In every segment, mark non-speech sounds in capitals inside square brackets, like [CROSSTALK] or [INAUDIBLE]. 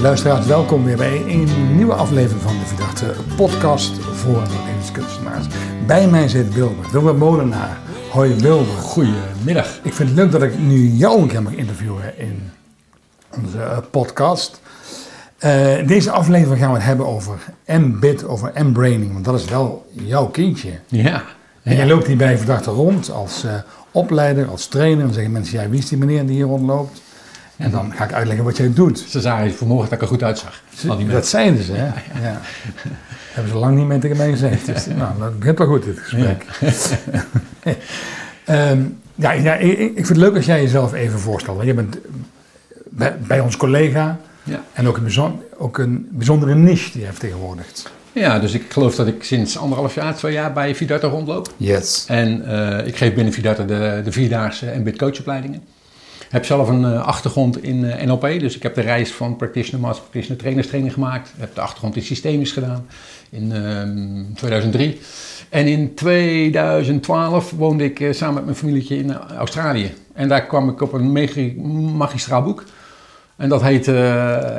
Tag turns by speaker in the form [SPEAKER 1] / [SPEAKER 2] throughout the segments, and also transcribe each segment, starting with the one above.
[SPEAKER 1] luisteraars, welkom weer bij een nieuwe aflevering van de Verdachte podcast voor levenskunstenaars. Bij mij zit Wilbert, Wilbert Molenaar. Hoi Wilbert.
[SPEAKER 2] Goedemiddag.
[SPEAKER 1] Ik vind het leuk dat ik nu jou keer mag interviewen in onze eh, podcast. Uh, deze aflevering gaan we het hebben over M-bit, over M-braining, want dat is wel jouw kindje.
[SPEAKER 2] Ja.
[SPEAKER 1] En jij loopt hier bij Verdachte rond als uh, opleider, als trainer. Dan zeggen mensen, ja, wie is die meneer die hier rondloopt? En dan ga ik uitleggen wat jij doet.
[SPEAKER 2] Ze zagen vanmorgen dat ik er goed uitzag.
[SPEAKER 1] Dat zeiden ze, hè? Ja. ja. Hebben ze lang niet meer tegen mij gezegd. Dus, nou, dat begint wel goed, dit gesprek. Ja. um, [LAUGHS] ja, ja ik, ik, vind het leuk als jij jezelf even voorstelt. Want je bent bij, bij ons collega ja. en ook een, ook een bijzondere niche die je vertegenwoordigt.
[SPEAKER 2] Ja, dus ik geloof dat ik sinds anderhalf jaar, twee jaar bij Vidarte rondloop.
[SPEAKER 1] Yes.
[SPEAKER 2] En uh, ik geef binnen Vidarte de, de vierdaagse en coachopleidingen. Heb zelf een uh, achtergrond in uh, NLP, dus ik heb de reis van practitioner, master practitioner, trainerstraining gemaakt. Ik heb de achtergrond in systemisch gedaan in 2003. En in 2012 woonde ik uh, samen met mijn familietje in Australië. En daar kwam ik op een magistraal boek. En dat heet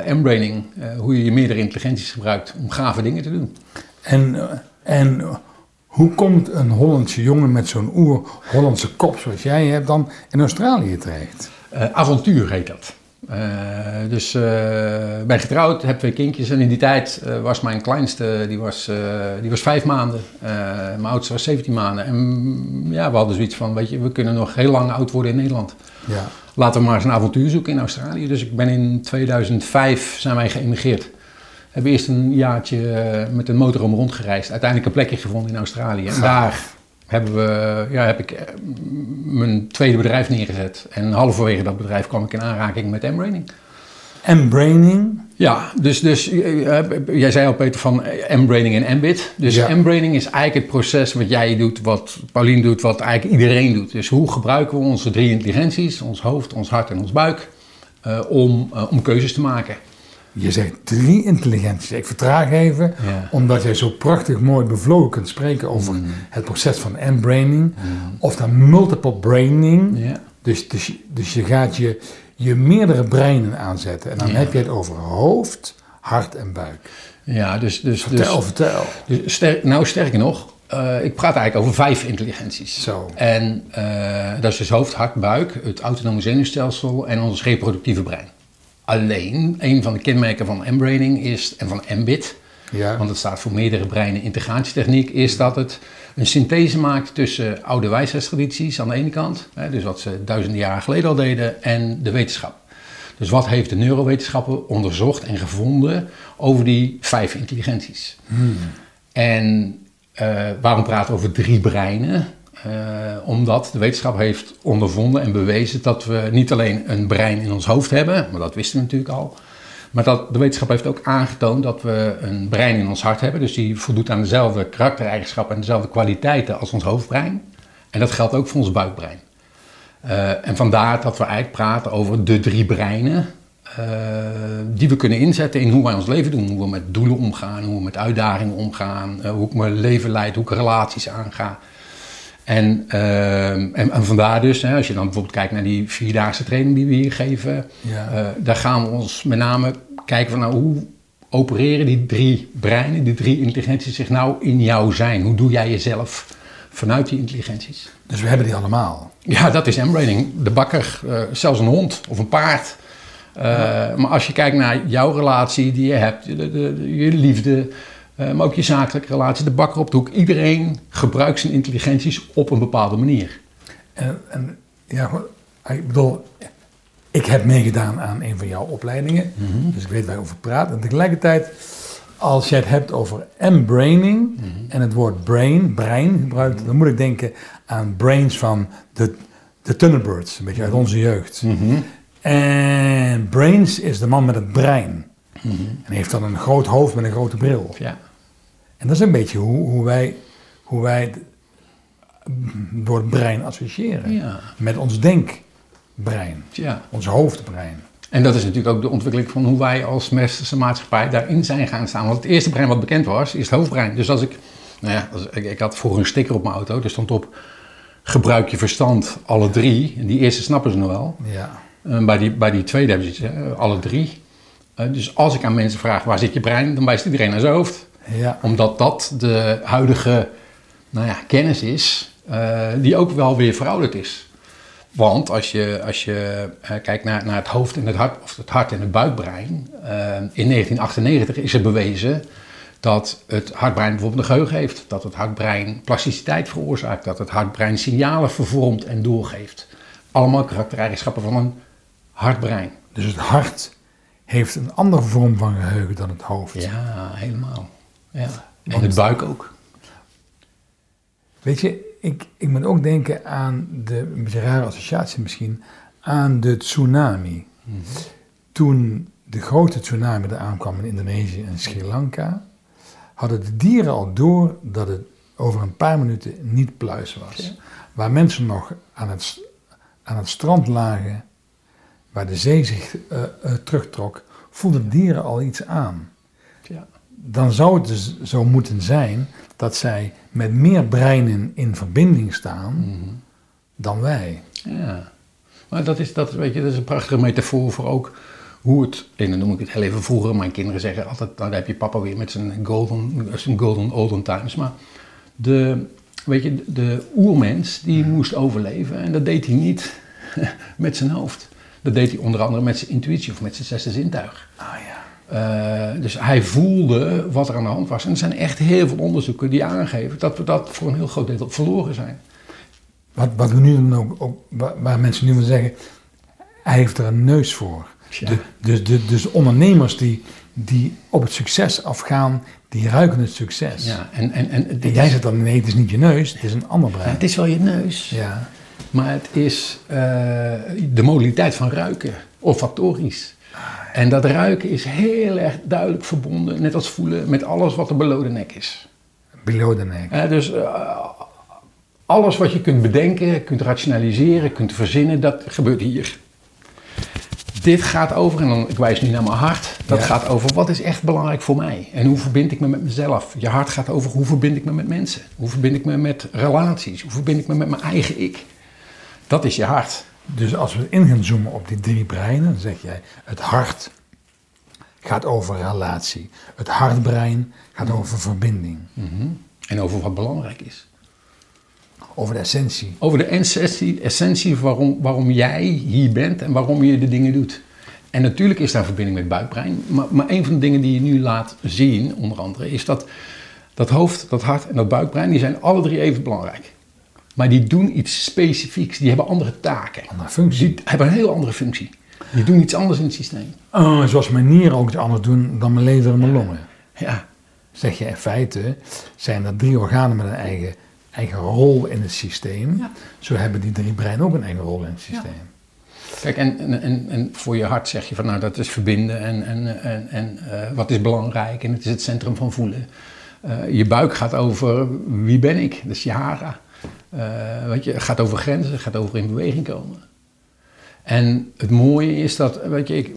[SPEAKER 2] M-braining, hoe je je meerdere intelligenties gebruikt om gave dingen te doen.
[SPEAKER 1] En, en hoe komt een Hollandse jongen met zo'n oer-Hollandse kop zoals jij hebt dan in Australië terecht?
[SPEAKER 2] Uh, avontuur heet dat. Uh, dus uh, ben getrouwd, heb twee kindjes en in die tijd was mijn kleinste, die was, die was vijf maanden. mijn oudste was 17 maanden. En mm, ja, we hadden zoiets van, weet je, we kunnen nog heel lang oud worden in Nederland.
[SPEAKER 1] Ja.
[SPEAKER 2] Laten we maar eens een avontuur zoeken in Australië. Dus ik ben in 2005 zijn wij geëmigreerd hebben eerst een jaartje met een motorhome rondgereisd. Uiteindelijk een plekje gevonden in Australië. En daar hebben we, ja, heb ik mijn tweede bedrijf neergezet. En halverwege dat bedrijf kwam ik in aanraking met M-Braining.
[SPEAKER 1] M-Braining?
[SPEAKER 2] Ja, dus, dus jij zei al Peter van M-Braining en M-Bit. Dus ja. M-Braining is eigenlijk het proces wat jij doet, wat Paulien doet, wat eigenlijk iedereen doet. Dus hoe gebruiken we onze drie intelligenties, ons hoofd, ons hart en ons buik, uh, om, uh, om keuzes te maken.
[SPEAKER 1] Je zegt drie intelligenties. Ik vertraag even, ja. omdat jij zo prachtig mooi bevlogen kunt spreken over mm. het proces van M-braining. Mm. Of dan multiple braining.
[SPEAKER 2] Ja.
[SPEAKER 1] Dus, dus, dus je gaat je, je meerdere breinen aanzetten. En dan heb je het over hoofd, hart en buik.
[SPEAKER 2] Ja, dus... dus
[SPEAKER 1] vertel,
[SPEAKER 2] dus,
[SPEAKER 1] vertel.
[SPEAKER 2] Dus nou, sterker nog, uh, ik praat eigenlijk over vijf intelligenties.
[SPEAKER 1] Zo.
[SPEAKER 2] En uh, dat is dus hoofd, hart, buik, het autonome zenuwstelsel en ons reproductieve brein. Alleen, een van de kenmerken van M-braining is, en van MBIT,
[SPEAKER 1] ja.
[SPEAKER 2] want het staat voor meerdere breinen integratietechniek, is dat het een synthese maakt tussen oude wijsheidstradities aan de ene kant, hè, dus wat ze duizenden jaren geleden al deden, en de wetenschap. Dus wat heeft de neurowetenschappen onderzocht en gevonden over die vijf intelligenties?
[SPEAKER 1] Hmm.
[SPEAKER 2] En uh, waarom praten we over drie breinen? Uh, omdat de wetenschap heeft ondervonden en bewezen dat we niet alleen een brein in ons hoofd hebben, maar dat wisten we natuurlijk al. Maar dat de wetenschap heeft ook aangetoond dat we een brein in ons hart hebben. Dus die voldoet aan dezelfde karaktereigenschappen en dezelfde kwaliteiten als ons hoofdbrein. En dat geldt ook voor ons buikbrein. Uh, en vandaar dat we eigenlijk praten over de drie breinen. Uh, die we kunnen inzetten in hoe wij ons leven doen. Hoe we met doelen omgaan, hoe we met uitdagingen omgaan, hoe ik mijn leven leid, hoe ik relaties aanga. En, uh, en, en, vandaar dus, hè, als je dan bijvoorbeeld kijkt naar die vierdaagse training die we hier geven,
[SPEAKER 1] ja.
[SPEAKER 2] uh, daar gaan we ons met name kijken van nou, hoe opereren die drie breinen, die drie intelligenties zich nou in jou zijn? Hoe doe jij jezelf vanuit die intelligenties?
[SPEAKER 1] Dus we hebben die allemaal?
[SPEAKER 2] Ja, dat is M-braining. De bakker, uh, zelfs een hond of een paard. Ja. Maar als je kijkt naar jouw relatie die je hebt, de, de, de, je liefde, uh, maar ook je zakelijke relatie, de bakker op de hoek. Iedereen gebruikt zijn intelligenties op een bepaalde manier.
[SPEAKER 1] En, en ja, ik bedoel, ik heb meegedaan aan een van jouw opleidingen,
[SPEAKER 2] mm -hmm.
[SPEAKER 1] dus ik weet waar je over praat. En tegelijkertijd, als je het hebt over M-braining
[SPEAKER 2] Mhm.
[SPEAKER 1] mm -hmm. en het woord brain, brein gebruikt, dan moet ik denken aan brains van de, de Thunderbirds, een beetje uit onze jeugd.
[SPEAKER 2] Mhm.
[SPEAKER 1] En Brains is de man met het brein.
[SPEAKER 2] Mhm.
[SPEAKER 1] En heeft dan een groot hoofd met een grote bril.
[SPEAKER 2] Ja.
[SPEAKER 1] En dat is een beetje hoe, hoe wij, hoe wij door het brein associëren.
[SPEAKER 2] Ja.
[SPEAKER 1] Met ons denkbrein,
[SPEAKER 2] ja.
[SPEAKER 1] ons hoofdbrein.
[SPEAKER 2] En dat is natuurlijk ook de ontwikkeling van hoe wij als westerse maatschappij daarin zijn gaan staan. Want het eerste brein wat bekend was, is het hoofdbrein. Dus als ik, nou ja, als, ik, ik had vroeger een sticker op mijn auto, er stond op gebruik je verstand, alle drie. En die eerste snappen ze nog wel.
[SPEAKER 1] Ja.
[SPEAKER 2] Uh, bij, die, bij die tweede hebben ze iets, alle drie. Eh, dus als ik aan mensen vraag waar zit je brein, dan wijst iedereen naar zijn hoofd.
[SPEAKER 1] Ja.
[SPEAKER 2] Omdat dat de huidige nou ja, kennis is, eh, die ook wel weer verouderd is. Want als je, als je eh, kijkt naar, naar het hoofd en het hart, of het hart en het buikbrein, eh, in 1998 is er bewezen dat het hartbrein bijvoorbeeld een geheugen heeft, dat het hartbrein plasticiteit veroorzaakt, dat het hartbrein signalen vervormt en doorgeeft. Allemaal karaktereigenschappen van een hartbrein.
[SPEAKER 1] Dus het hart heeft een andere vorm van geheugen dan het hoofd.
[SPEAKER 2] Ja, helemaal. Ja. En de buik ook.
[SPEAKER 1] Weet je, ik, ik moet ook denken aan de, een beetje rare associatie misschien, aan de tsunami. Toen de grote tsunami er aankwam in Indonesië en Sri Lanka, hadden de dieren al door dat het over een paar minuten niet pluis was. Waar mensen nog aan het, aan het strand lagen, waar de zee zich eh, eh, terugtrok, voelden de dieren al iets aan. Dan zou het dus zo moeten zijn dat zij met meer breinen in verbinding staan dan wij.
[SPEAKER 2] Ja, maar dat is, dat, weet je, dat is een prachtige metafoor voor ook hoe het, en dan noem ik het heel even vroeger, mijn kinderen zeggen altijd, nou, daar heb je papa weer met zijn golden, zijn golden olden times, maar de, weet je, de oermens die moest overleven en dat deed hij niet [LAUGHS] met zijn hoofd. Dat deed hij onder andere met zijn intuïtie of met zijn zesde zintuig.
[SPEAKER 1] Ah ja.
[SPEAKER 2] Eh, dus hij voelde wat er aan de hand was. En er zijn echt heel veel onderzoeken die aangeven dat we dat voor een heel groot deel verloren zijn.
[SPEAKER 1] Wat, wat we nu dan ook, ook waar, mensen nu van zeggen, hij heeft er een neus voor.
[SPEAKER 2] Ja.
[SPEAKER 1] De, dus, de, dus ondernemers die, die op het succes afgaan, die ruiken het succes.
[SPEAKER 2] Ja, en, en, en,
[SPEAKER 1] En jij zegt dan, nee, het is niet je neus, het is een ander
[SPEAKER 2] Ja,
[SPEAKER 1] brein.
[SPEAKER 2] het is wel je neus,
[SPEAKER 1] Ja.
[SPEAKER 2] maar het is eh, de modaliteit van ruiken, olfactorisch. En dat ruiken is heel erg duidelijk verbonden, net als voelen, met alles wat er below de nek is.
[SPEAKER 1] Below the neck.
[SPEAKER 2] Eh, dus eh, alles wat je kunt bedenken, kunt rationaliseren, kunt verzinnen, dat gebeurt hier. Dit gaat over, en dan, ik wijs nu naar mijn hart, dat
[SPEAKER 1] Ja.
[SPEAKER 2] gaat over wat is echt belangrijk voor mij. En hoe verbind ik me met mezelf. Je hart gaat over hoe verbind ik me met mensen. Hoe verbind ik me met relaties. Hoe verbind ik me met mijn eigen ik. Dat is je hart.
[SPEAKER 1] Dus als we in gaan zoomen op die drie breinen, dan zeg jij, het hart gaat over relatie. Het hartbrein gaat over verbinding,
[SPEAKER 2] En over wat belangrijk is.
[SPEAKER 1] over de essentie.
[SPEAKER 2] Over de essentie, essentie waarom, waarom jij hier bent en waarom je de dingen doet. En natuurlijk is daar verbinding met buikbrein. Maar, maar een van de dingen die je nu laat zien, onder andere, is dat dat hoofd, dat hart en dat buikbrein, die zijn alle drie even belangrijk. Maar die doen iets specifieks, die hebben andere taken.
[SPEAKER 1] Andere functie.
[SPEAKER 2] Die hebben een heel andere functie. Die doen iets anders in het systeem.
[SPEAKER 1] Oh, zoals mijn nieren ook iets anders doen dan mijn lever en mijn longen.
[SPEAKER 2] Ja,
[SPEAKER 1] Zeg je in feite, zijn er drie organen met een eigen, eigen rol in het systeem.
[SPEAKER 2] Ja.
[SPEAKER 1] Zo hebben die drie breinen ook een eigen rol in het systeem.
[SPEAKER 2] Kijk, en, en, en, voor je hart zeg je van nou dat is verbinden en, en, en, en eh, wat is belangrijk en het is het centrum van voelen. Eh, je buik gaat over wie ben ik, dat is je hara. Eh, weet je, het gaat over grenzen, het gaat over in beweging komen. En het mooie is dat, weet je, ik,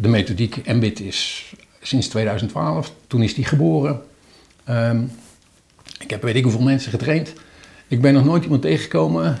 [SPEAKER 2] de methodiek MBIT is sinds 2012, toen is die geboren. Ehm, ik heb weet ik hoeveel mensen getraind. Ik ben nog nooit iemand tegengekomen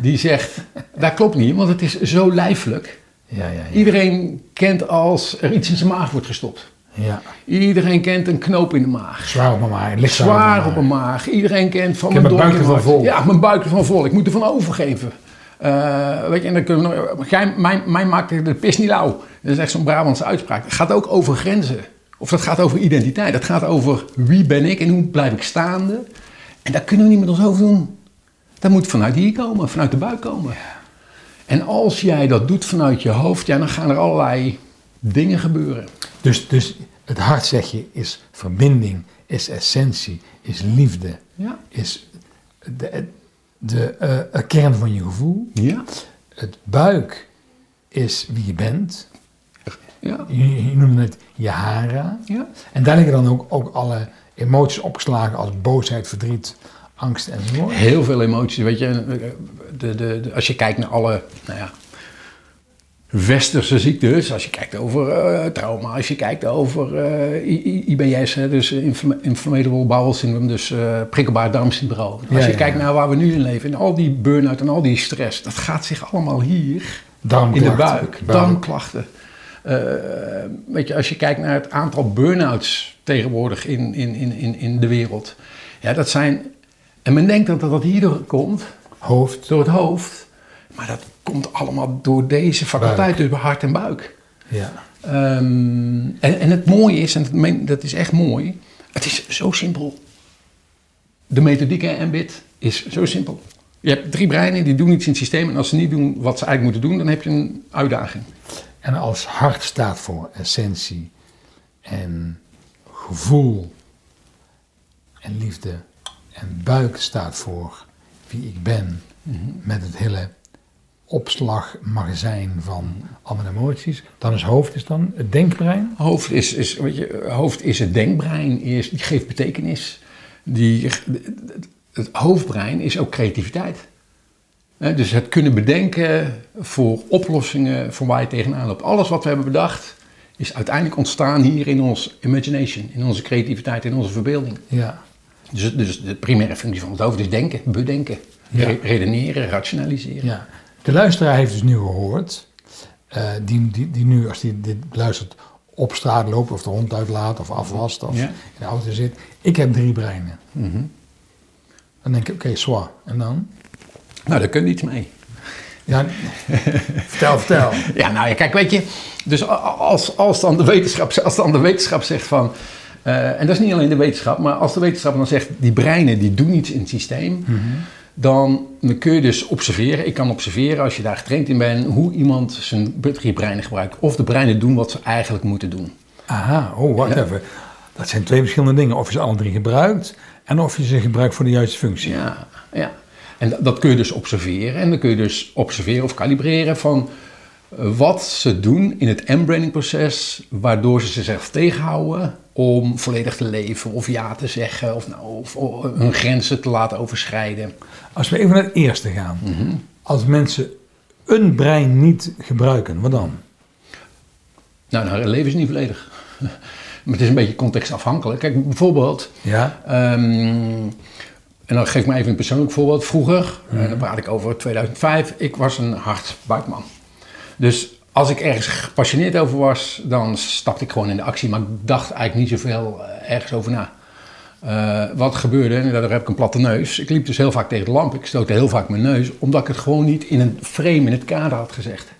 [SPEAKER 2] die zegt, [LAUGHS] dat klopt niet, want het is zo lijfelijk.
[SPEAKER 1] Ja, ja, ja.
[SPEAKER 2] Iedereen kent als er iets in zijn maag wordt gestopt.
[SPEAKER 1] Ja.
[SPEAKER 2] Iedereen kent een knoop in de maag.
[SPEAKER 1] Zwaar op mijn maag. ligt
[SPEAKER 2] Zwaar op een maag. Iedereen kent van
[SPEAKER 1] Ik heb mijn buik
[SPEAKER 2] wordt.
[SPEAKER 1] vol.
[SPEAKER 2] Ja, mijn buik ervan vol. Ik moet ervan overgeven. Eh, weet je, en dan kunnen we nog, Gij- mijn, mijn maakt de pis niet lauw. Dat is echt zo'n Brabantse uitspraak. Het gaat ook over grenzen. Of dat gaat over identiteit. Dat gaat over wie ben ik en hoe blijf ik staande. En dat kunnen we niet met ons hoofd doen. Dat moet vanuit hier komen, vanuit de buik komen. En als jij dat doet vanuit je hoofd, ja, dan gaan er allerlei dingen gebeuren.
[SPEAKER 1] Dus, dus het hart, zeg je, is verbinding, is essentie, is liefde,
[SPEAKER 2] Ja.
[SPEAKER 1] is de, de eh, kern van je gevoel.
[SPEAKER 2] Ja.
[SPEAKER 1] Het buik is wie je bent.
[SPEAKER 2] Ja.
[SPEAKER 1] Je, je noemde het je hara.
[SPEAKER 2] Ja.
[SPEAKER 1] En daar liggen dan ook, ook alle emoties opgeslagen als boosheid, verdriet, angst enzovoort.
[SPEAKER 2] Heel veel emoties, weet je. De, de, de- als je kijkt naar alle, nou ja, westerse ziektes, als je kijkt over eh, trauma, als je kijkt over eh, IBS, hè, dus infl- inflammable bowel syndrome, dus eh, prikkelbaar darmsyndroom. Als
[SPEAKER 1] Ja,
[SPEAKER 2] je
[SPEAKER 1] ja,
[SPEAKER 2] kijkt
[SPEAKER 1] ja.
[SPEAKER 2] naar waar we nu in leven, en al die burn-out en al die stress, dat gaat zich allemaal hier in de buik, darmklachten. Weet je, als je kijkt naar het aantal burn-outs tegenwoordig in, in, in, in, in de wereld. Ja, dat zijn. En men denkt dat dat hierdoor komt,
[SPEAKER 1] Hoofd.
[SPEAKER 2] door het hoofd. Maar dat komt allemaal door deze faculteit, door hart en buik.
[SPEAKER 1] Ja.
[SPEAKER 2] Ehm, en, en het mooie is, en dat, meen- dat is echt mooi, het is zo simpel. De methodiek en MBIT is zo simpel. Je hebt drie breinen, die doen iets in het systeem. En als ze niet doen wat ze eigenlijk moeten doen, dan heb je een uitdaging.
[SPEAKER 1] En als hart staat voor essentie en gevoel en liefde en buik staat voor wie ik ben met het hele opslagmagazijn van al mijn emoties, dan is hoofd is dan het denkbrein.
[SPEAKER 2] Hoofd is, is, weet je, hoofd is het denkbrein, is, die geeft betekenis. Die, het hoofdbrein is ook creativiteit. Dus het kunnen bedenken voor oplossingen voor waar je tegenaan loopt. Alles wat we hebben bedacht is uiteindelijk ontstaan hier in ons imagination, in onze creativiteit, in onze verbeelding.
[SPEAKER 1] Ja.
[SPEAKER 2] Dus, dus de primaire functie van het hoofd is denken, bedenken,
[SPEAKER 1] Ja.
[SPEAKER 2] redeneren, rationaliseren.
[SPEAKER 1] ja. De luisteraar heeft dus nu gehoord, eh, die, die, die nu als hij dit luistert op straat loopt of de hond uitlaat of afwast of
[SPEAKER 2] Ja.
[SPEAKER 1] in de auto zit. Ik heb drie breinen. Dan denk ik, oké, zwaar. En dan?
[SPEAKER 2] Nou, daar kun je iets mee.
[SPEAKER 1] Ja, [LAUGHS] vertel, vertel.
[SPEAKER 2] Ja, nou ja, kijk, weet je, dus als, als, dan, de wetenschap, als dan de wetenschap zegt van, eh, en dat is niet alleen de wetenschap, maar als de wetenschap dan zegt, die breinen die doen iets in het systeem, dan, dan kun je dus observeren, ik kan observeren als je daar getraind in bent, hoe iemand zijn breinen gebruikt. Of de breinen doen wat ze eigenlijk moeten doen.
[SPEAKER 1] Aha, oh, wacht even. Dat zijn twee verschillende dingen. Of je ze alle drie gebruikt en of je ze gebruikt voor de juiste functie.
[SPEAKER 2] Ja, ja. En dat, dat kun je dus observeren. En dan kun je dus observeren of kalibreren van wat ze doen in het embraining proces, waardoor ze zichzelf tegenhouden om volledig te leven of ja te zeggen of, nou, of, of hun grenzen te laten overschrijden.
[SPEAKER 1] Als we even naar het eerste gaan. Als mensen een brein niet gebruiken, wat dan?
[SPEAKER 2] Nou, nou, het leven is niet volledig. [LAUGHS] Maar het is een beetje contextafhankelijk. Kijk, bijvoorbeeld,
[SPEAKER 1] Ja,
[SPEAKER 2] Ehm, en dan geef ik me even een persoonlijk voorbeeld. Vroeger, eh, dan praat ik over 2005, ik was een hard buikman. Dus als ik ergens gepassioneerd over was, dan stapte ik gewoon in de actie. Maar ik dacht eigenlijk niet zoveel eh, ergens over na. Eh, wat gebeurde, en daar heb ik een platte neus. Ik liep dus heel vaak tegen de lamp. Ik stootte heel vaak mijn neus, omdat ik het gewoon niet in een frame, in het kader had gezegd.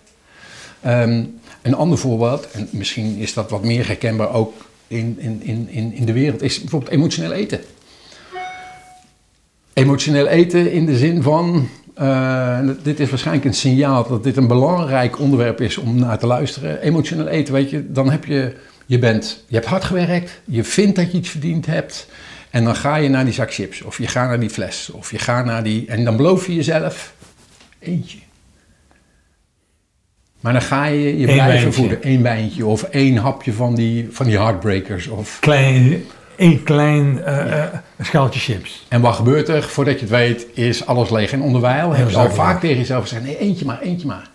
[SPEAKER 2] Ehm, een ander voorbeeld, en misschien is dat wat meer herkenbaar ook in, in, in, in de wereld, is bijvoorbeeld emotioneel eten. Emotioneel eten in de zin van, eh, dit is waarschijnlijk een signaal dat dit een belangrijk onderwerp is om naar te luisteren. Emotioneel eten, weet je, dan heb je, je bent, je hebt hard gewerkt, je vindt dat je iets verdiend hebt. En dan ga je naar die zak chips, of je gaat naar die fles, of je gaat naar die, en dan beloof je jezelf, eentje. Maar dan ga je je blijven voeden. één wijntje of één hapje van die, van die heartbreakers. Of...
[SPEAKER 1] klein, één klein eh, schaaltje chips.
[SPEAKER 2] En wat gebeurt er? Voordat je het weet is alles leeg en onderwijl. Je al
[SPEAKER 1] zakelijk.
[SPEAKER 2] vaak tegen jezelf gezegd, nee eentje maar, eentje maar.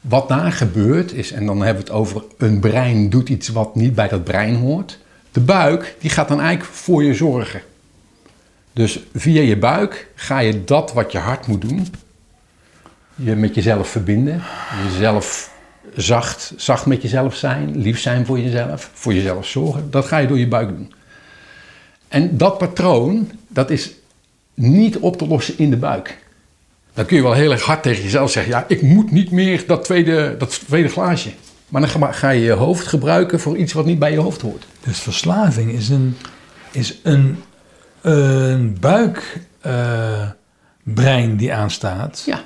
[SPEAKER 2] Wat daar gebeurt is, en dan hebben we het over een brein doet iets wat niet bij dat brein hoort. De buik, die gaat dan eigenlijk voor je zorgen. Dus via je buik ga je dat wat je hart moet doen, je met jezelf verbinden, jezelf zacht, zacht met jezelf zijn, lief zijn voor jezelf, voor jezelf zorgen. Dat ga je door je buik doen. En dat patroon, dat is niet op te lossen in de buik. Dan kun je wel heel erg hard tegen jezelf zeggen, ja, ik moet niet meer dat tweede, dat tweede glaasje. Maar dan ga- je je hoofd gebruiken voor iets wat niet bij je hoofd hoort.
[SPEAKER 1] Dus verslaving is een, is een, een buikbrein die aanstaat,
[SPEAKER 2] Ja.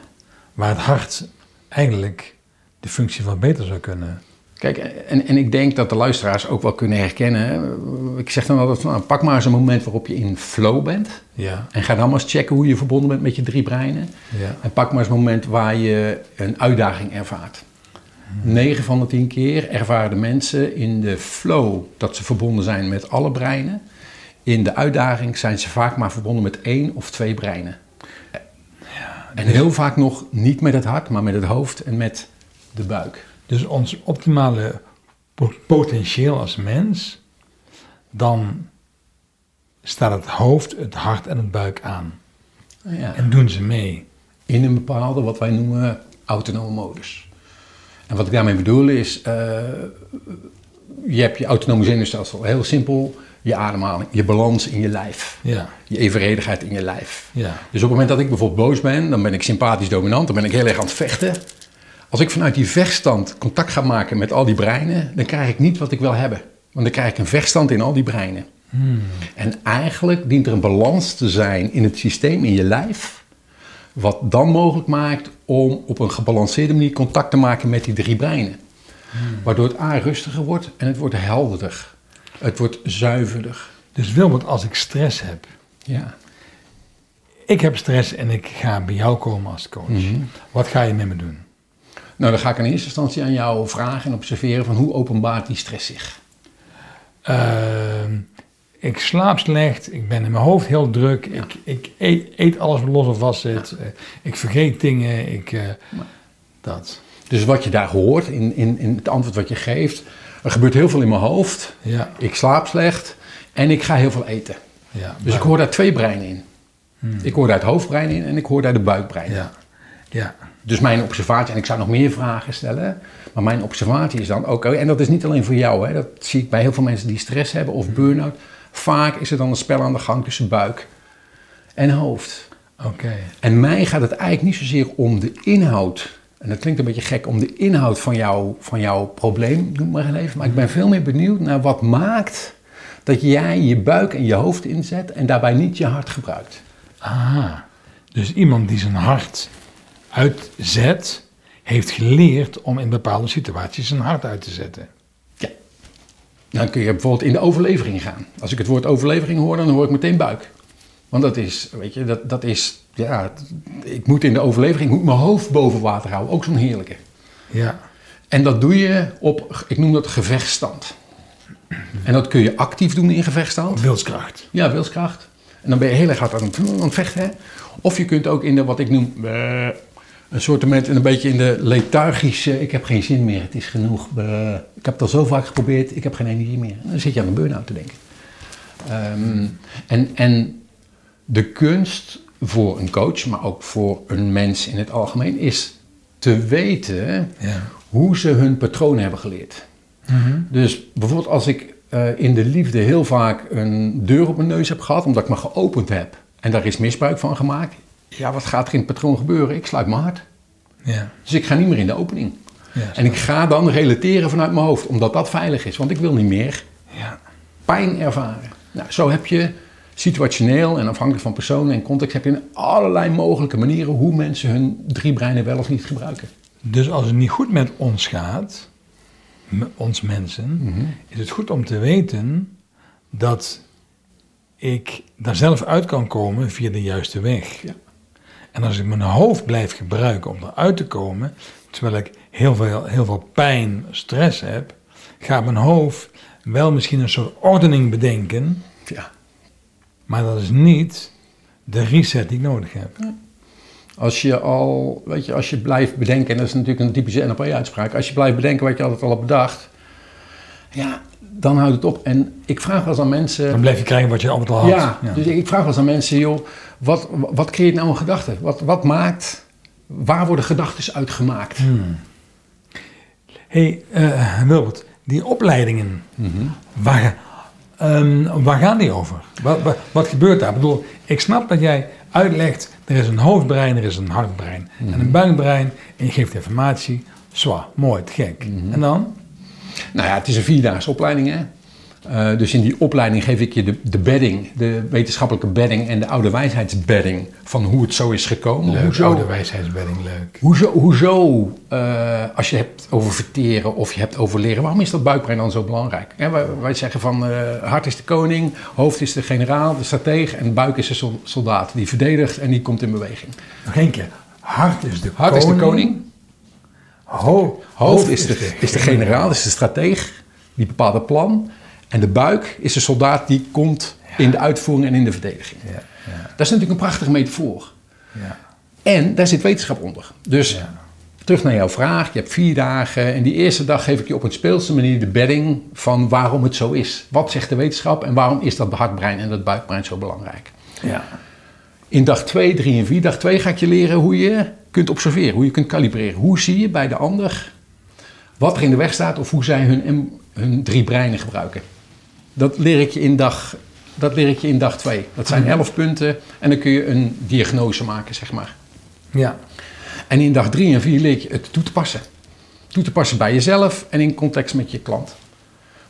[SPEAKER 1] waar het hart eigenlijk de functie wat beter zou kunnen.
[SPEAKER 2] Kijk, en, en ik denk dat de luisteraars ook wel kunnen herkennen. Ik zeg dan altijd, van, nou, pak maar eens een moment waarop je in flow bent.
[SPEAKER 1] Ja,
[SPEAKER 2] En ga dan maar eens checken hoe je verbonden bent met je drie breinen.
[SPEAKER 1] ja.
[SPEAKER 2] En pak maar eens een moment waar je een uitdaging ervaart. 9 van de 10 keer ervaren de mensen in de flow dat ze verbonden zijn met alle breinen. In de uitdaging zijn ze vaak maar verbonden met één of twee breinen. en heel vaak nog niet met het hart, maar met het hoofd en met de buik.
[SPEAKER 1] Dus ons optimale po- potentieel als mens, dan staat het hoofd, het hart en het buik aan.
[SPEAKER 2] Ja.
[SPEAKER 1] En doen ze mee.
[SPEAKER 2] In een bepaalde, wat wij noemen, autonome modus. En wat ik daarmee bedoel is, eh, je hebt je autonome zenuwstelsel, heel simpel, je ademhaling, je balans in je lijf,
[SPEAKER 1] Ja.
[SPEAKER 2] je evenredigheid in je lijf.
[SPEAKER 1] Ja.
[SPEAKER 2] Dus op het moment dat ik bijvoorbeeld boos ben, dan ben ik sympathisch dominant, dan ben ik heel erg aan het vechten. Als ik vanuit die vechtstand contact ga maken met al die breinen, dan krijg ik niet wat ik wil hebben. Want dan krijg ik een vechtstand in al die breinen. En eigenlijk dient er een balans te zijn in het systeem, in je lijf, wat dan mogelijk maakt om op een gebalanceerde manier contact te maken met die drie breinen. Waardoor het A rustiger wordt en het wordt helderder. Het wordt zuiverder.
[SPEAKER 1] Dus Wilbert, als ik stress heb,
[SPEAKER 2] Ja.
[SPEAKER 1] ik heb stress en ik ga bij jou komen als coach.
[SPEAKER 2] Mhm.
[SPEAKER 1] Wat ga je met me doen?
[SPEAKER 2] Nou, dan ga ik in eerste instantie aan jou vragen en observeren van hoe openbaart die stress zich.
[SPEAKER 1] Ehm, ik slaap slecht, ik ben in mijn hoofd heel druk, ik, ik eet, eet alles wat los en vast zit, eh, ik vergeet dingen, ik, eh, dat.
[SPEAKER 2] Dus wat je daar hoort in, in, in het antwoord wat je geeft, er gebeurt heel veel in mijn hoofd.
[SPEAKER 1] Ja,
[SPEAKER 2] Ik slaap slecht en ik ga heel veel eten.
[SPEAKER 1] ja.
[SPEAKER 2] Dus ik hoor daar twee breinen in. Ik hoor daar het hoofdbrein in en ik hoor daar de buikbrein in.
[SPEAKER 1] Ja, ja,
[SPEAKER 2] Dus mijn observatie, en ik zou nog meer vragen stellen, maar mijn observatie is dan, oké, en dat is niet alleen voor jou, hè, dat zie ik bij heel veel mensen die stress hebben of burn-out. Vaak is er dan een spel aan de gang tussen buik en hoofd.
[SPEAKER 1] oké.
[SPEAKER 2] En mij gaat het eigenlijk niet zozeer om de inhoud. En dat klinkt een beetje gek, om de inhoud van, jou, van jouw probleem, noem maar even. Maar ik ben veel meer benieuwd naar wat maakt dat jij je buik en je hoofd inzet en daarbij niet je hart gebruikt.
[SPEAKER 1] Aha, dus iemand die zijn hart uitzet, heeft geleerd om in bepaalde situaties zijn hart uit te zetten.
[SPEAKER 2] Ja. Dan kun je bijvoorbeeld in de overlevering gaan. Als ik het woord overlevering hoor, dan hoor ik meteen buik. Want dat is, weet je, dat, dat is, ja, ik moet in de overlevering, ik moet mijn hoofd boven water houden. Ook zo'n heerlijke.
[SPEAKER 1] Ja,
[SPEAKER 2] En dat doe je op, ik noem dat gevechtsstand. En dat kun je actief doen in gevechtsstand.
[SPEAKER 1] wilskracht.
[SPEAKER 2] Ja, wilskracht. En dan ben je heel erg hard aan het, aan het vechten. hè. Of je kunt ook in de, wat ik noem, eh, een soort moment, een beetje in de lethargische, ik heb geen zin meer, het is genoeg. ik heb het al zo vaak geprobeerd, ik heb geen energie meer. En dan zit je aan een burn-out te denken. Ehm, en, en de kunst voor een coach, maar ook voor een mens in het algemeen, is te weten
[SPEAKER 1] Ja.
[SPEAKER 2] hoe ze hun patronen hebben geleerd. Dus bijvoorbeeld als ik eh, in de liefde heel vaak een deur op mijn neus heb gehad, omdat ik me geopend heb en daar is misbruik van gemaakt. Ja, wat gaat er in het patroon gebeuren? Ik sluit mijn hart.
[SPEAKER 1] Ja,
[SPEAKER 2] Dus ik ga niet meer in de opening.
[SPEAKER 1] ja,
[SPEAKER 2] En ik ga dan relateren vanuit mijn hoofd, omdat dat veilig is. Want ik wil niet meer
[SPEAKER 1] ja.
[SPEAKER 2] pijn ervaren. Nou, zo heb je situationeel en afhankelijk van persoon en context... heb je allerlei mogelijke manieren hoe mensen hun drie breinen wel of niet gebruiken.
[SPEAKER 1] Dus als het niet goed met ons gaat, met ons mensen, is het goed om te weten dat ik daar zelf uit kan komen via de juiste weg.
[SPEAKER 2] Ja.
[SPEAKER 1] En als ik mijn hoofd blijf gebruiken om eruit te komen, terwijl ik heel veel, heel veel pijn, stress heb, gaat mijn hoofd wel misschien een soort ordening bedenken,
[SPEAKER 2] Ja.
[SPEAKER 1] maar dat is niet de reset die ik nodig heb.
[SPEAKER 2] Als je al, weet je, als je blijft bedenken, en dat is natuurlijk een typische NLP-uitspraak, als je blijft bedenken wat je altijd al hebt bedacht, ja, dan houdt het op. En ik vraag wel eens aan mensen.
[SPEAKER 1] Dan blijf je krijgen wat je altijd al had.
[SPEAKER 2] Ja, dus ik vraag wel eens aan mensen, joh, wat, wat creëert nou een gedachte? Wat, wat maakt, waar worden gedachten uitgemaakt?
[SPEAKER 1] hey, eh, Wilbert, die opleidingen,
[SPEAKER 2] Mhm.
[SPEAKER 1] waar, ehm, waar gaan die over? Wat, wat, wat gebeurt daar? Ik bedoel, ik snap dat jij uitlegt, er is een hoofdbrein, er is een hartbrein
[SPEAKER 2] Mhm.
[SPEAKER 1] en een buikbrein en je geeft informatie. Zwaar, mooi, te gek.
[SPEAKER 2] Mhm.
[SPEAKER 1] En dan?
[SPEAKER 2] Nou ja, het is een vierdaagse opleiding, hè. Eh, dus in die opleiding geef ik je de, de bedding, de wetenschappelijke bedding en de oude wijsheidsbedding van hoe het zo is gekomen.
[SPEAKER 1] Leuk,
[SPEAKER 2] Hoezo,
[SPEAKER 1] oude wijsheidsbedding, leuk.
[SPEAKER 2] Hoezo, hoezo eh, als je hebt over verteren of je hebt over leren, waarom is dat buikbrein dan zo belangrijk? Wij, wij zeggen van eh, hart is de koning, hoofd is de generaal, de stratege en buik is de sol- soldaat. Die verdedigt en die komt in beweging.
[SPEAKER 1] Nog één keer. Hart is de
[SPEAKER 2] Hart
[SPEAKER 1] koning.
[SPEAKER 2] is de koning,
[SPEAKER 1] Ho-
[SPEAKER 2] hoofd is de, is de generaal, is de strateeg, die bepaalt het plan. En de buik is de soldaat die komt in de uitvoering en in de verdediging.
[SPEAKER 1] Ja, ja,
[SPEAKER 2] Dat is natuurlijk een prachtige metafoor.
[SPEAKER 1] ja.
[SPEAKER 2] En daar zit wetenschap onder. Dus terug naar jouw vraag. Je hebt vier dagen. En die eerste dag geef ik je op een speelse manier de bedding van waarom het zo is. Wat zegt de wetenschap en waarom is dat hartbrein en dat buikbrein zo belangrijk?
[SPEAKER 1] ja.
[SPEAKER 2] In dag 2, 3 en 4, dag 2 ga ik je leren hoe je kunt observeren, hoe je kunt kalibreren. Hoe zie je bij de ander wat er in de weg staat of hoe zij hun, hun drie breinen gebruiken. Dat leer ik je in dag, dat leer ik je in dag twee. Dat zijn elf punten en dan kun je een diagnose maken, zeg maar.
[SPEAKER 1] Ja.
[SPEAKER 2] En in dag drie en vier leer je het toe te passen. Toe te passen bij jezelf en in context met je klant.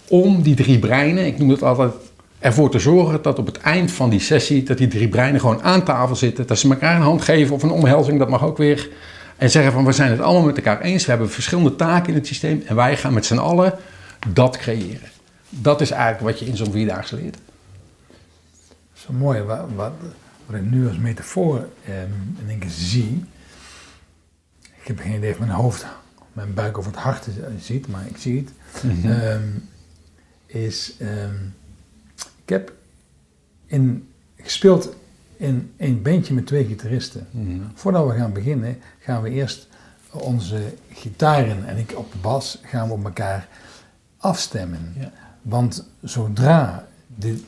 [SPEAKER 2] Om die drie breinen, ik noem het altijd, ervoor te zorgen dat op het eind van die sessie, dat die drie breinen gewoon aan tafel zitten. Dat ze elkaar een hand geven of een omhelzing, dat mag ook weer. En zeggen van we zijn het allemaal met elkaar eens. We hebben verschillende taken in het systeem en wij gaan met z'n allen dat creëren. Dat is eigenlijk wat je in zo'n vierdaagse leert.
[SPEAKER 1] Zo mooi, wat, wat, wat ik nu als metafoor eh, in één keer zie. Ik heb geen idee of mijn hoofd, mijn buik of het hart ziet, maar ik zie het. Mm is, ehm, ik heb in, gespeeld in een bandje met twee gitaristen. Mhm. Voordat we gaan beginnen, gaan we eerst onze gitaren en ik op de bas gaan we op elkaar afstemmen. Ja. Want zodra de,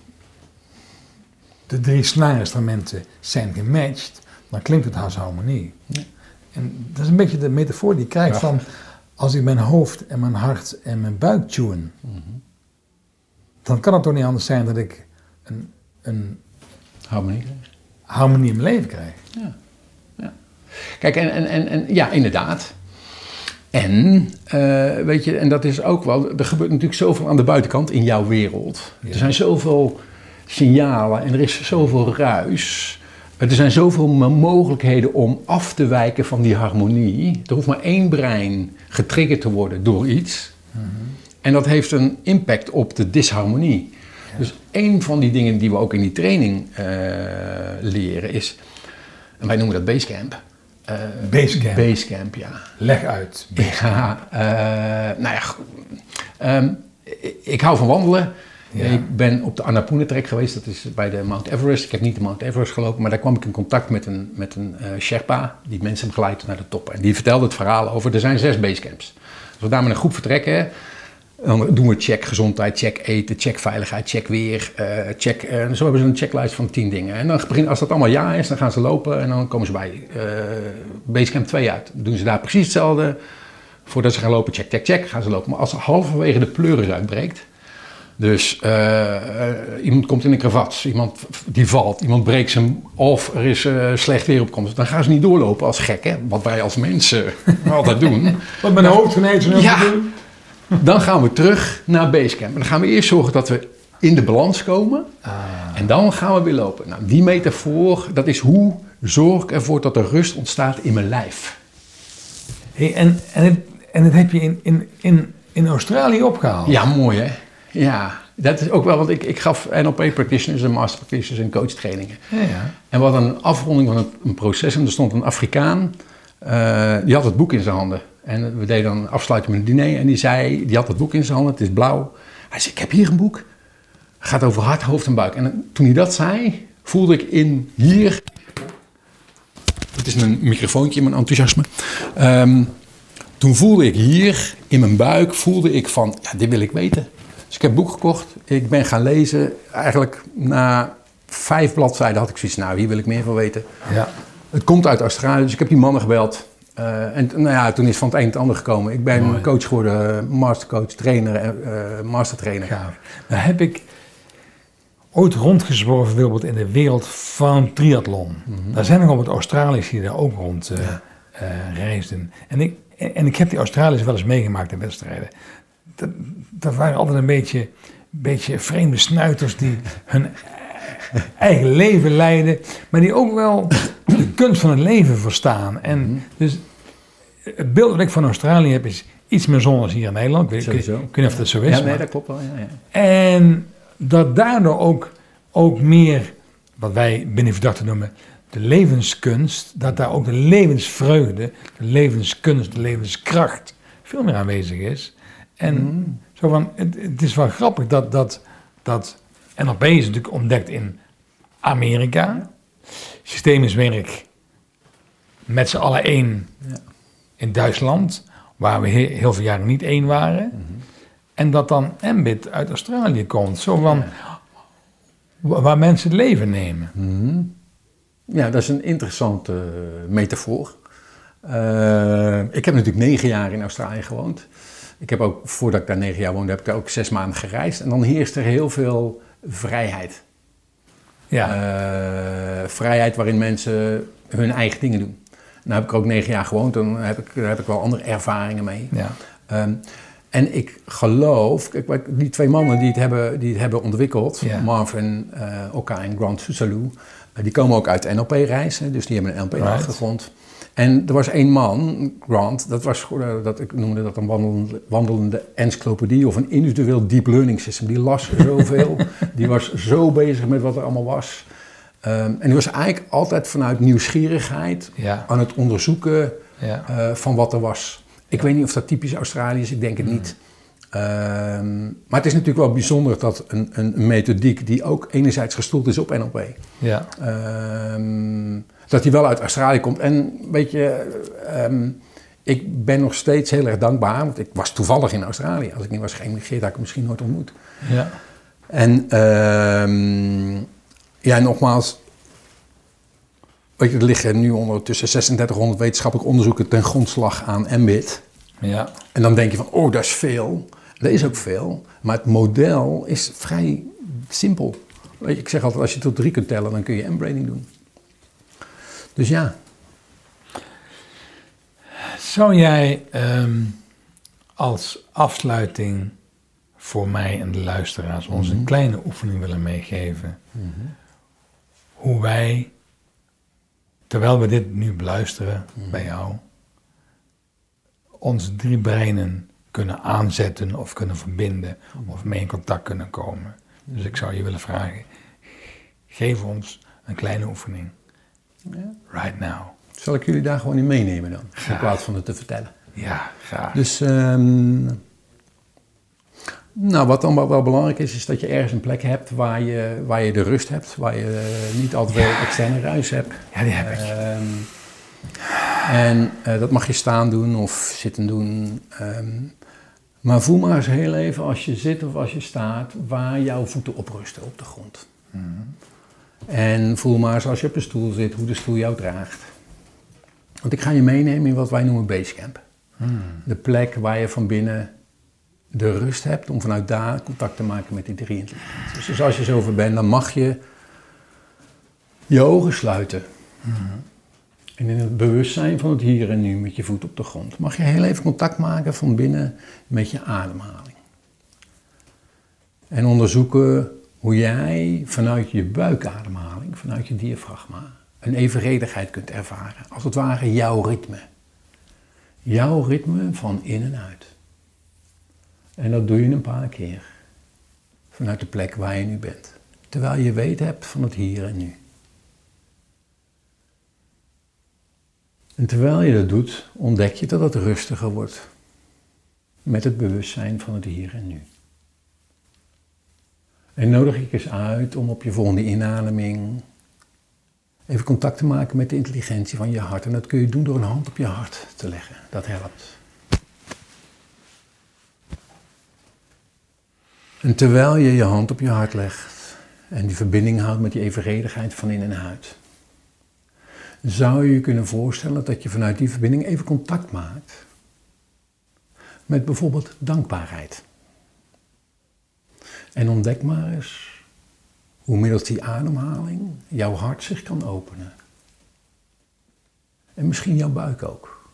[SPEAKER 1] de drie snaarinstrumenten zijn gematcht, dan klinkt het als harmonie. Ja. En dat is een beetje de metafoor die ik krijg van als ik mijn hoofd en mijn hart en mijn buik tune, mhm. Dan kan het toch niet anders zijn dat ik een, een
[SPEAKER 2] harmonie
[SPEAKER 1] in mijn leven krijg.
[SPEAKER 2] Ja. ja. Kijk, en, en, en, en ja, inderdaad. En, uh, weet je, en dat is ook wel, er gebeurt natuurlijk zoveel aan de buitenkant in jouw wereld. Er zijn zoveel signalen en er is zoveel ruis. Er zijn zoveel mogelijkheden om af te wijken van die harmonie. Er hoeft maar één brein getriggerd te worden door iets. Mhm. En dat heeft een impact op de disharmonie. Dus een van die dingen die we ook in die training uh, leren is, en wij noemen dat Basecamp.
[SPEAKER 1] Uh, Basecamp?
[SPEAKER 2] Basecamp, ja.
[SPEAKER 1] Leg uit. [LAUGHS]
[SPEAKER 2] Ja, uh, nou ja, um, ik hou van wandelen. Ja. Ik ben op de Annapurna Trek geweest, dat is bij de Mount Everest. Ik heb niet de Mount Everest gelopen, maar daar kwam ik in contact met een, met een uh, Sherpa die mensen begeleid naar de top. En die vertelde het verhaal over, er zijn zes basecamps. Als we daar met een groep vertrekken, dan doen we check gezondheid, check eten, check veiligheid, check weer, uh, check... Uh, zo hebben ze een checklist van tien dingen. En dan begin, als dat allemaal ja is, dan gaan ze lopen en dan komen ze bij uh, Basecamp 2 uit. Dan doen ze daar precies hetzelfde. Voordat ze gaan lopen, check, check, check, gaan ze lopen. Maar als halverwege de pleuris uitbreekt... Dus iemand komt in een kravat, iemand die valt, iemand breekt zijn of er is slecht weer op komst. Dan gaan ze niet doorlopen als gekken, wat wij als mensen [LAUGHS] altijd doen.
[SPEAKER 1] Wat mijn hoofd ineens
[SPEAKER 2] ja, dan gaan we terug naar Basecamp. En dan gaan we eerst zorgen dat we in de balans komen. Ah. En dan gaan we weer lopen. Nou, die metafoor, dat is hoe zorg ik ervoor dat er rust ontstaat in mijn lijf.
[SPEAKER 1] Hey, en, en, het, en dat heb je in, in, in, in Australië opgehaald.
[SPEAKER 2] Ja, mooi hè. Ja, dat is ook wel, want ik, ik gaf NLP practitioners en master practitioners en coach trainingen. Ja, ja. En wat een afronding van een, proces. En er stond een Afrikaan, uh, die had het boek in zijn handen. En we deden dan een afsluiting met een diner. En die zei, die had het boek in zijn handen, het is blauw. Hij zei, ik heb hier een boek. Het gaat over hart, hoofd en buik. En toen hij dat zei, voelde ik in hier... Het is mijn microfoontje, mijn enthousiasme. Um, toen voelde ik hier, in mijn buik, voelde ik van, ja, dit wil ik weten. Dus ik heb het boek gekocht. Ik ben gaan lezen. Eigenlijk na vijf bladzijden had ik zoiets, nou, hier wil ik meer van weten. Ja. Het komt uit Australië, dus ik heb die mannen gebeld. Uh, en nou ja, toen is van het een het ander gekomen. Ik ben coach geworden, mastercoach, trainer, uh, mastertrainer. Ja.
[SPEAKER 1] Nou heb ik ooit rondgezworven bijvoorbeeld in de wereld van triathlon. Mm Daar zijn nog op het Australiërs die daar ook rond uh, reisden. En ik, en ik heb die Australiërs wel eens meegemaakt in wedstrijden. Dat, dat waren altijd een beetje, beetje vreemde snuiters die [LAUGHS] hun eigen leven leiden, maar die ook wel de kunst van het leven verstaan. En mhm. dus het beeld wat ik van Australië heb is iets meer zon als hier in Nederland. Ik weet, ik, niet of dat zo is.
[SPEAKER 2] Ja, nee, dat klopt wel. Ja,
[SPEAKER 1] ja. En dat daardoor ook, ook meer, wat wij binnen verdachten noemen, de levenskunst, dat daar ook de levensvreugde, de levenskunst, de levenskracht veel meer aanwezig is. En mhm. zo van, het, het, is wel grappig dat, dat, dat NLP is natuurlijk ontdekt in Amerika. Systemisch werk met z'n allen één ja. In Duitsland, waar we heel, veel jaren niet één waren. Mhm. En dat dan Mbit uit Australië komt, zo van waar mensen het leven nemen.
[SPEAKER 2] Mhm. Ja, dat is een interessante uh, metafoor. Uh, ik heb natuurlijk negen jaar in Australië gewoond. Ik heb ook, voordat ik daar negen jaar woonde, heb ik daar ook zes maanden gereisd. En dan heerst er heel veel vrijheid.
[SPEAKER 1] Ja.
[SPEAKER 2] Eh, vrijheid waarin mensen hun eigen dingen doen. Nou heb ik ook negen jaar gewoond, dan heb ik, daar heb ik wel andere ervaringen mee.
[SPEAKER 1] ja.
[SPEAKER 2] Ehm, en ik geloof, kijk, die twee mannen die het hebben, die het hebben ontwikkeld,
[SPEAKER 1] Ja.
[SPEAKER 2] Marvin uh, Oka en Grant Susalou, uh, die komen ook uit NLP-reizen, dus die hebben een NLP-achtergrond. En er was één man, Grant, dat was, uh, dat, ik noemde dat een wandelende, wandelende encyclopedie of een individueel deep learning system. Die las zoveel, [LAUGHS] die was zo bezig met wat er allemaal was. Um, en die was eigenlijk altijd vanuit nieuwsgierigheid
[SPEAKER 1] Ja.
[SPEAKER 2] aan het onderzoeken
[SPEAKER 1] Ja.
[SPEAKER 2] uh, van wat er was. Ik weet niet of dat typisch Australië is, ik denk het
[SPEAKER 1] Hmm.
[SPEAKER 2] niet. Um, maar het is natuurlijk wel bijzonder dat een, een, methodiek die ook enerzijds gestoeld is op NLP,
[SPEAKER 1] Ja.
[SPEAKER 2] um, dat die wel uit Australië komt. En weet je, um, ik ben nog steeds heel erg dankbaar, want ik was toevallig in Australië. Als ik niet was geëmigreerd, had ik hem misschien nooit ontmoet.
[SPEAKER 1] Ja.
[SPEAKER 2] En ja, nogmaals, Weet je, er liggen nu ondertussen 3600 wetenschappelijke onderzoeken ten grondslag aan MBIT.
[SPEAKER 1] Ja.
[SPEAKER 2] En dan denk je van, oh, dat is veel. Dat is ook veel. Maar het model is vrij simpel. Weet je, ik zeg altijd, als je tot drie kunt tellen, dan kun je M-braiding doen. Dus ja.
[SPEAKER 1] Zou jij um, als afsluiting voor mij en de luisteraars ons mm -hmm. een kleine oefening willen meegeven? Mm -hmm. Hoe wij terwijl we dit nu beluisteren mm. bij jou, onze drie breinen kunnen aanzetten of kunnen verbinden mm. of mee in contact kunnen komen. Dus ik zou je willen vragen, geef ons een kleine oefening.
[SPEAKER 2] Ja.
[SPEAKER 1] Right now.
[SPEAKER 2] Zal ik jullie daar gewoon in meenemen dan, graag. in plaats van het te vertellen?
[SPEAKER 1] Ja, graag.
[SPEAKER 2] Dus, um, nou, wat dan wel belangrijk is, is dat je ergens een plek hebt waar je, waar je de rust hebt, waar je niet altijd veel ja. externe ruis hebt.
[SPEAKER 1] Ja, die heb ik.
[SPEAKER 2] Um, en uh, dat mag je staan doen of zitten doen. Um, maar voel maar eens heel even als je zit of als je staat, waar jouw voeten op rusten op de grond.
[SPEAKER 1] Mhm.
[SPEAKER 2] En voel maar eens als je op een stoel zit, hoe de stoel jou draagt. Want ik ga je meenemen in wat wij noemen basecamp.
[SPEAKER 1] Mm.
[SPEAKER 2] De plek waar je van binnen de rust hebt om vanuit daar contact te maken met die drie intelligenties. Dus als je zover bent, dan mag je je ogen sluiten.
[SPEAKER 1] Mhm.
[SPEAKER 2] En in het bewustzijn van het hier en nu met je voet op de grond, mag je heel even contact maken van binnen met je ademhaling. En onderzoeken hoe jij vanuit je buikademhaling, vanuit je diafragma, een evenredigheid kunt ervaren. Als het ware jouw ritme. Jouw ritme van in en uit. En dat doe je een paar keer. Vanuit de plek waar je nu bent. Terwijl je weet hebt van het hier en nu. En terwijl je dat doet, ontdek je dat het rustiger wordt. Met het bewustzijn van het hier en nu. En nodig ik eens uit om op je volgende inademing even contact te maken met de intelligentie van je hart. En dat kun je doen door een hand op je hart te leggen. Dat helpt. En terwijl je je hand op je hart legt en die verbinding houdt met die evenredigheid van in en uit, zou je je kunnen voorstellen dat je vanuit die verbinding even contact maakt met bijvoorbeeld dankbaarheid. En ontdek maar eens hoe middels die ademhaling jouw hart zich kan openen. En misschien jouw buik ook.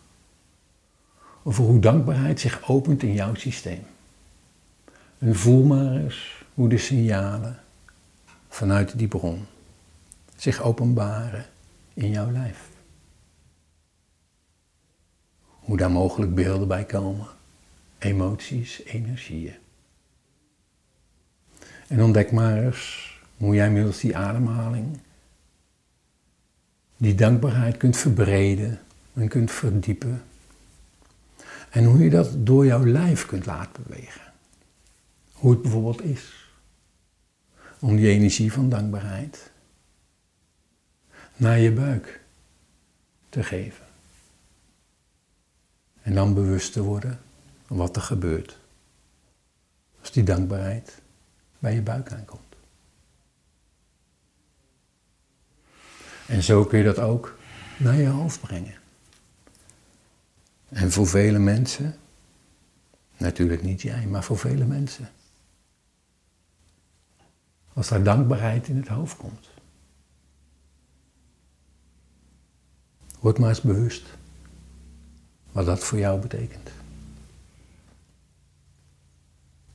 [SPEAKER 2] Over hoe dankbaarheid zich opent in jouw systeem. En voel maar eens hoe de signalen vanuit die bron zich openbaren in jouw lijf. Hoe daar mogelijk beelden bij komen, emoties, energieën. En ontdek maar eens hoe jij middels die ademhaling die dankbaarheid kunt verbreden en kunt verdiepen. En hoe je dat door jouw lijf kunt laten bewegen. Hoe het bijvoorbeeld is om die energie van dankbaarheid naar je buik te geven. En dan bewust te worden wat er gebeurt als die dankbaarheid bij je buik aankomt. En zo kun je dat ook naar je hoofd brengen. En voor vele mensen Natuurlijk niet jij, maar voor vele mensen. Als daar dankbaarheid in het hoofd komt. Word maar eens bewust wat dat voor jou betekent.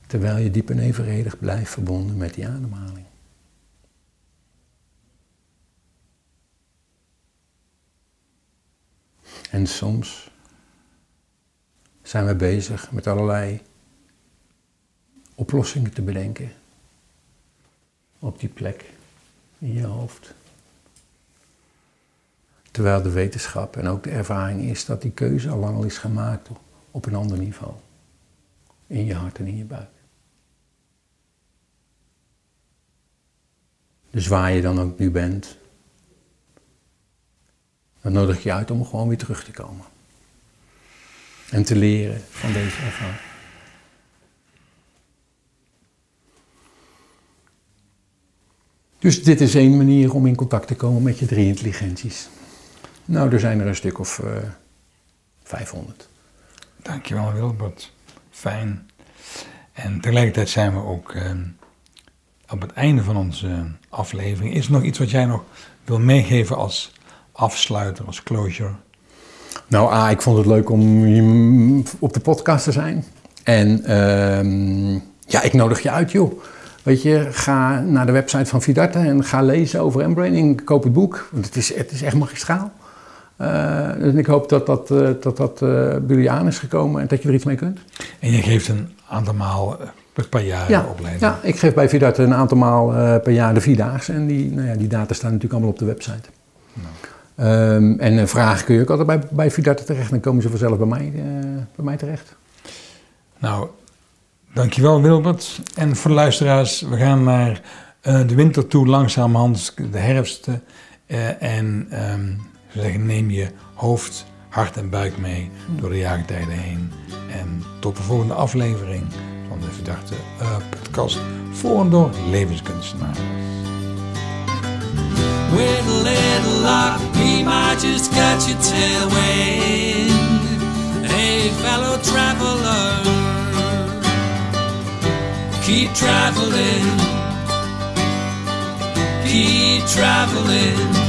[SPEAKER 2] Terwijl je diep en evenredig blijft verbonden met die ademhaling. En soms zijn we bezig met allerlei oplossingen te bedenken op die plek in je hoofd. Terwijl de wetenschap en ook de ervaring is dat die keuze al lang al is gemaakt op een ander niveau. In je hart en in je buik. Dus waar je dan ook nu bent, dan nodig je uit om gewoon weer terug te komen. En te leren van deze ervaring. Dus dit is één manier om in contact te komen met je drie intelligenties. Nou, er zijn er een stuk of uh, 500.
[SPEAKER 1] Dankjewel Wilbert. Fijn. En tegelijkertijd zijn we ook uh, op het einde van onze aflevering. Is er nog iets wat jij nog wil meegeven als afsluiter, als closure?
[SPEAKER 2] Nou, A, ik vond het leuk om hier op de podcast te zijn. En uh, ja, ik nodig je uit, joh. Weet je, ga naar de website van Vidarte en ga lezen over embraining. Koop het boek, want het is, het is echt magistraal. Uh, en ik hoop dat dat, uh, dat, dat uh, bij jullie aan is gekomen en dat je er iets mee kunt.
[SPEAKER 1] En je geeft een aantal maal per jaar
[SPEAKER 2] ja,
[SPEAKER 1] opleiding?
[SPEAKER 2] Ja, ik geef bij Vidarte een aantal maal per jaar de Vierdaagse. En die, nou ja, die data staan natuurlijk allemaal op de website. Nou. Um, en vragen kun je ook altijd bij, bij Vidarte terecht. Dan komen ze vanzelf bij mij, bij mij terecht.
[SPEAKER 1] Nou, Dankjewel Wilbert. En voor de luisteraars, we gaan naar uh, de winter toe, langzamerhand de herfst. Uh, en um, we zeggen, neem je hoofd, hart en buik mee door de jaartijden heen. En tot de volgende aflevering van de Verdachte uh, podcast voor en door levenskunstenaars. Just catch. Hey, fellow traveler. Keep traveling, keep traveling.